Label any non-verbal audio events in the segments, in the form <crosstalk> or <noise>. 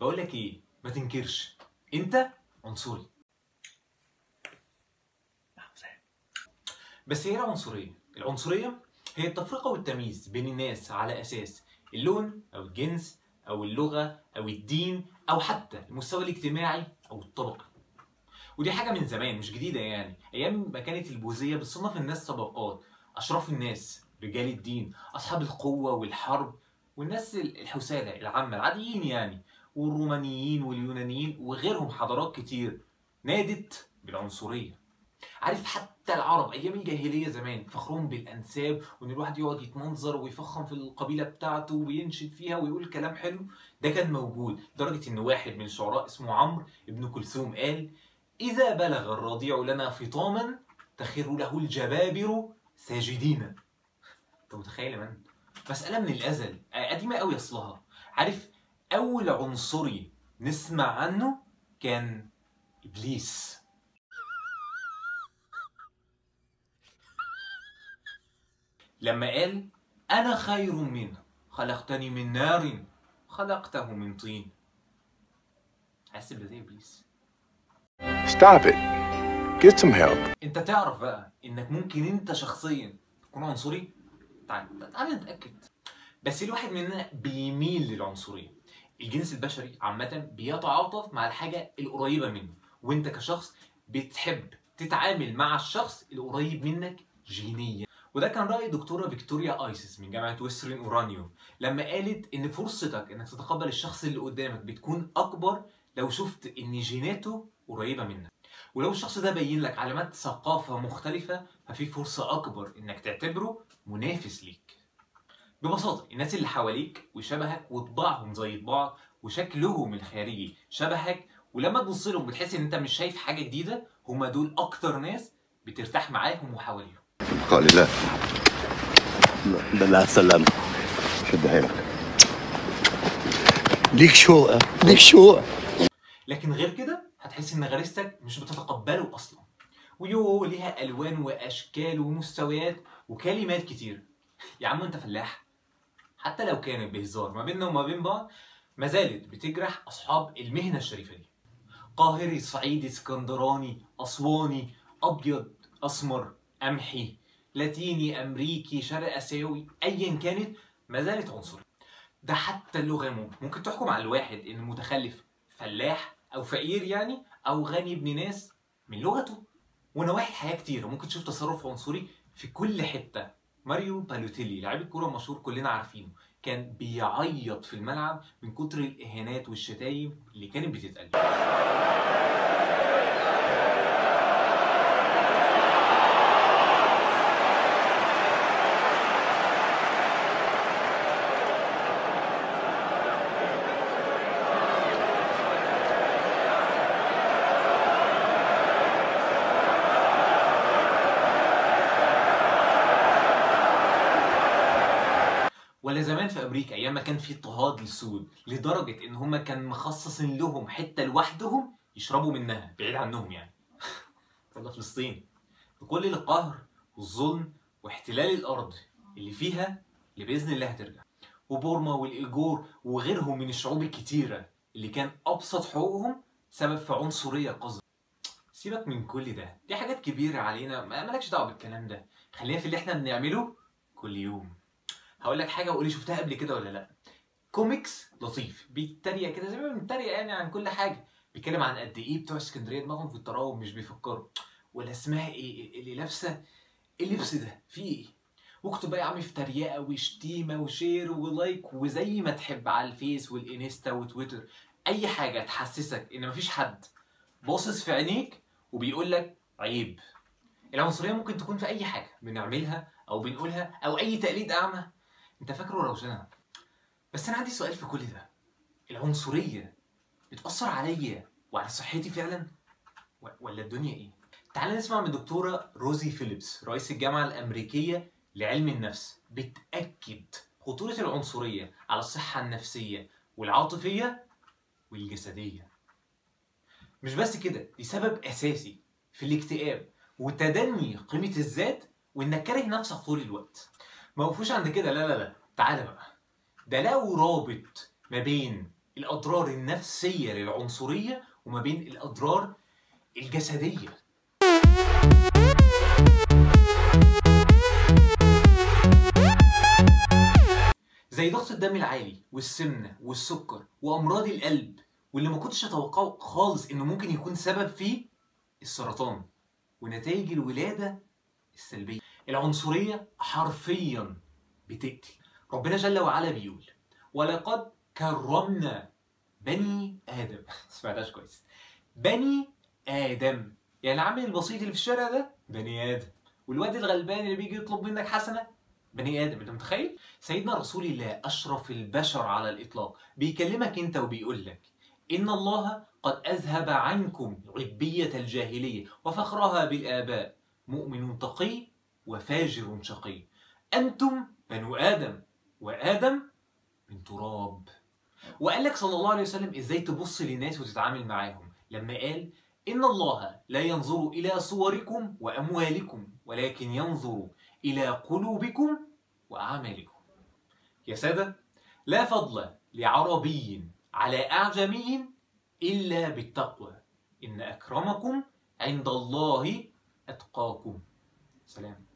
بقول لك إيه؟ ما تنكرش. أنت عنصري. بس هي العنصريه العنصرية هي التفرقة والتمييز بين الناس على أساس اللون أو الجنس أو اللغة أو الدين أو حتى المستوى الاجتماعي أو الطبقي ودي حاجة من زمان مش جديدة يعني. أيام ما كانت البوذية بتصنف الناس طبقات أشراف الناس رجال الدين أصحاب القوة والحرب والناس الحسالة العامة العاديين يعني. والرومانيين واليونانيين وغيرهم حضارات كتير نادت بالعنصرية. عارف حتى العرب أيام الجاهلية زمان فخرهم بالأنساب وإن الواحد يقعد يتمنظر ويفخم في القبيلة بتاعته وينشد فيها ويقول كلام حلو ده كان موجود لدرجة إن واحد من الشعراء اسمه عمرو ابن كلثوم قال إذا بلغ الرضيع لنا فطاما تخر له الجبابر ساجدين أنت متخيل مان مسألة من الأزل قديمة قوي أصلها. عارف أول عنصري نسمع عنه كان إبليس. لما قال أنا خير منه خلقتني من نار خلقته من طين. حاسس بده زي إبليس. Stop it. Get some help. أنت تعرف بقى إنك ممكن أنت شخصيا تكون عنصري؟ تعال تعال نتأكد. بس الواحد مننا بيميل للعنصرية الجنس البشري عامة بيتعاطف مع الحاجة القريبة منه وأنت كشخص بتحب تتعامل مع الشخص القريب منك جينيا. وده كان رأي دكتورة فيكتوريا آيسس من جامعة ويسترن أورانيوم لما قالت إن فرصتك إنك تتقبل الشخص اللي قدامك بتكون أكبر لو شفت إن جيناته قريبة منك. ولو الشخص ده بين لك علامات ثقافة مختلفة ففي فرصة أكبر إنك تعتبره منافس ليك. ببساطة الناس اللي حواليك وشبهك وطباعهم زي طباعك وشكلهم الخارجي شبهك ولما تبص لهم بتحس إن أنت مش شايف حاجة جديدة هما دول أكتر ناس بترتاح معاهم وحواليهم. بقاء لله. مع السلامة شد حيلك ليك شوقة ليك شوقة لكن غير كده هتحس إن غريزتك مش بتتقبله أصلا. ويو ليها ألوان وأشكال ومستويات وكلمات كتير. يا عم أنت فلاح حتى لو كانت بهزار ما بيننا وما بين بعض ما زالت بتجرح أصحاب المهنة الشريفة دي. قاهري صعيدي اسكندراني أسواني أبيض أسمر قمحي لاتيني أمريكي شرق آسيوي ايا كانت ما زالت عنصرية. ده حتى اللغة ممكن تحكم على الواحد إن متخلف فلاح أو فقير يعني أو غني ابن ناس من لغته. ونواحي الحياة كتير ممكن تشوف تصرف عنصري في كل حتة. ماريو بالوتيلي لاعب الكورة المشهور كلنا عارفينه. كان بيعيط في الملعب من كتر الإهانات والشتايم اللي كانت بتتقال ولا زمان في أمريكا أيام ما كان في اضطهاد للسود لدرجة إن هم كان مخصصين لهم حتة لوحدهم يشربوا منها بعيد عنهم يعني. <laughs> ولا فلسطين. بكل القهر والظلم واحتلال الأرض اللي فيها اللي بإذن الله هترجع. وبورما والايجور وغيرهم من الشعوب الكتيرة اللي كان أبسط حقوقهم سبب في عنصرية قذرة. سيبك من كل ده دي حاجات كبيرة علينا ما- مالكش دعوة بالكلام ده. خلينا في اللي إحنا بنعمله كل يوم. هقول لك حاجة وقولي شفتها قبل كده ولا لأ. كوميكس لطيف بيتريق كده زي ما بنتريق يعني عن كل حاجة. بيتكلم عن قد إيه بتوع اسكندرية دماغهم في الطراوة مش بيفكروا. ولا اسمها إيه اللي لابسة؟ إيه اللبس ده؟ في إيه؟ واكتب بقى يا عم في تريقة وشتيمة و share و like وزي ما تحب على ال Face وال Insta و Twitter. أي حاجة تحسسك إن مفيش حد باصص في عينيك وبيقول لك عيب. العنصرية ممكن تكون في أي حاجة بنعملها أو بنقولها أو أي تقليد أعمى. انت فاكره روشنه بس أنا عندي سؤال في كل ده. العنصرية بتأثر عليا وعلى صحتي فعلا؟ ولا الدنيا إيه؟ تعال نسمع من الدكتوره روزي فيليبس رئيس الجامعة الأمريكية لعلم النفس بتأكد خطورة العنصرية على الصحة النفسية والعاطفية والجسدية. مش بس كده دي سبب أساسي في الاكتئاب وتدني قيمة الذات وإنك كاره نفسك طول الوقت. ما وقفوش عند كده. لا لا لا. تعالى بقى. ده لقوا رابط ما بين الأضرار النفسية للعنصرية وما بين الأضرار الجسدية. زي ضغط الدم العالي والسمنة والسكر وأمراض القلب واللي ما كنتش أتوقعه خالص إنه ممكن يكون سبب فيه السرطان ونتائج الولادة السلبية. العنصرية حرفيا بتقتل. ربنا جل وعلا بيقول ولقد كرمنا بني آدم. <laughs> سمعتهاش كويس. بني آدم. يعني العامل البسيط اللي في الشارع ده بني آدم. والواد الغلبان اللي بيجي يطلب منك حسنة بني آدم. أنت متخيل؟ سيدنا رسول الله أشرف البشر على الإطلاق. بيكلمك أنت وبيقول لك إن الله قد أذهب عنكم عبيه الجاهلية وفخرها بالآباء. مؤمن تقي وفاجر شقي. أنتم بنو آدم وآدم من تراب. وقال لك صلى الله عليه وسلم إزاي تبص للناس وتتعامل معاهم؟ لما قال إن الله لا ينظر إلى صوركم وأموالكم ولكن ينظر إلى قلوبكم وأعمالكم. يا سادة لا فضل لعربي على أعجمي إلا بالتقوى. إن أكرمكم عند الله أتقاكم. سلام.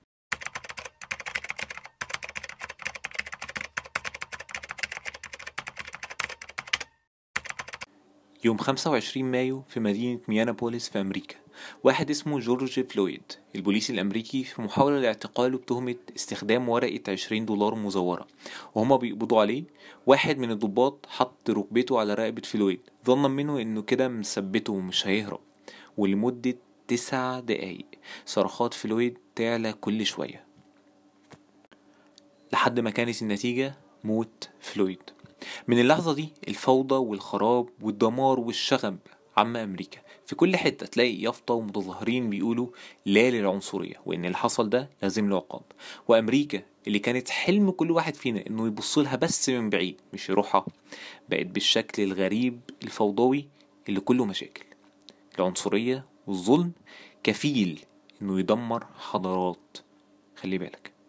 يوم 25 مايو في مدينة مينيابوليس في أمريكا. واحد اسمه جورج فلويد البوليس الأمريكي في محاولة لاعتقاله بتهمة استخدام ورقة 20 دولار مزورة. وهما بيقبضوا عليه. واحد من الضباط حط ركبته على رقبة فلويد. ظنا منه إنه كده مثبته ومش هيهرب. ولمدة تسع دقايق صرخات فلويد تعلى كل شوية. لحد ما كانت النتيجة موت فلويد. من اللحظة دي الفوضى والخراب والدمار والشغب عم أمريكا. في كل حتة تلاقي يافطة ومتظاهرين بيقولوا لا للعنصرية وإن اللي حصل ده لازم له عقاب. وأمريكا اللي كانت حلم كل واحد فينا إنه يبص لها بس من بعيد مش يروحها بقت بالشكل الغريب الفوضوي اللي كله مشاكل. العنصرية والظلم كفيل إنه يدمر حضارات. خلي بالك.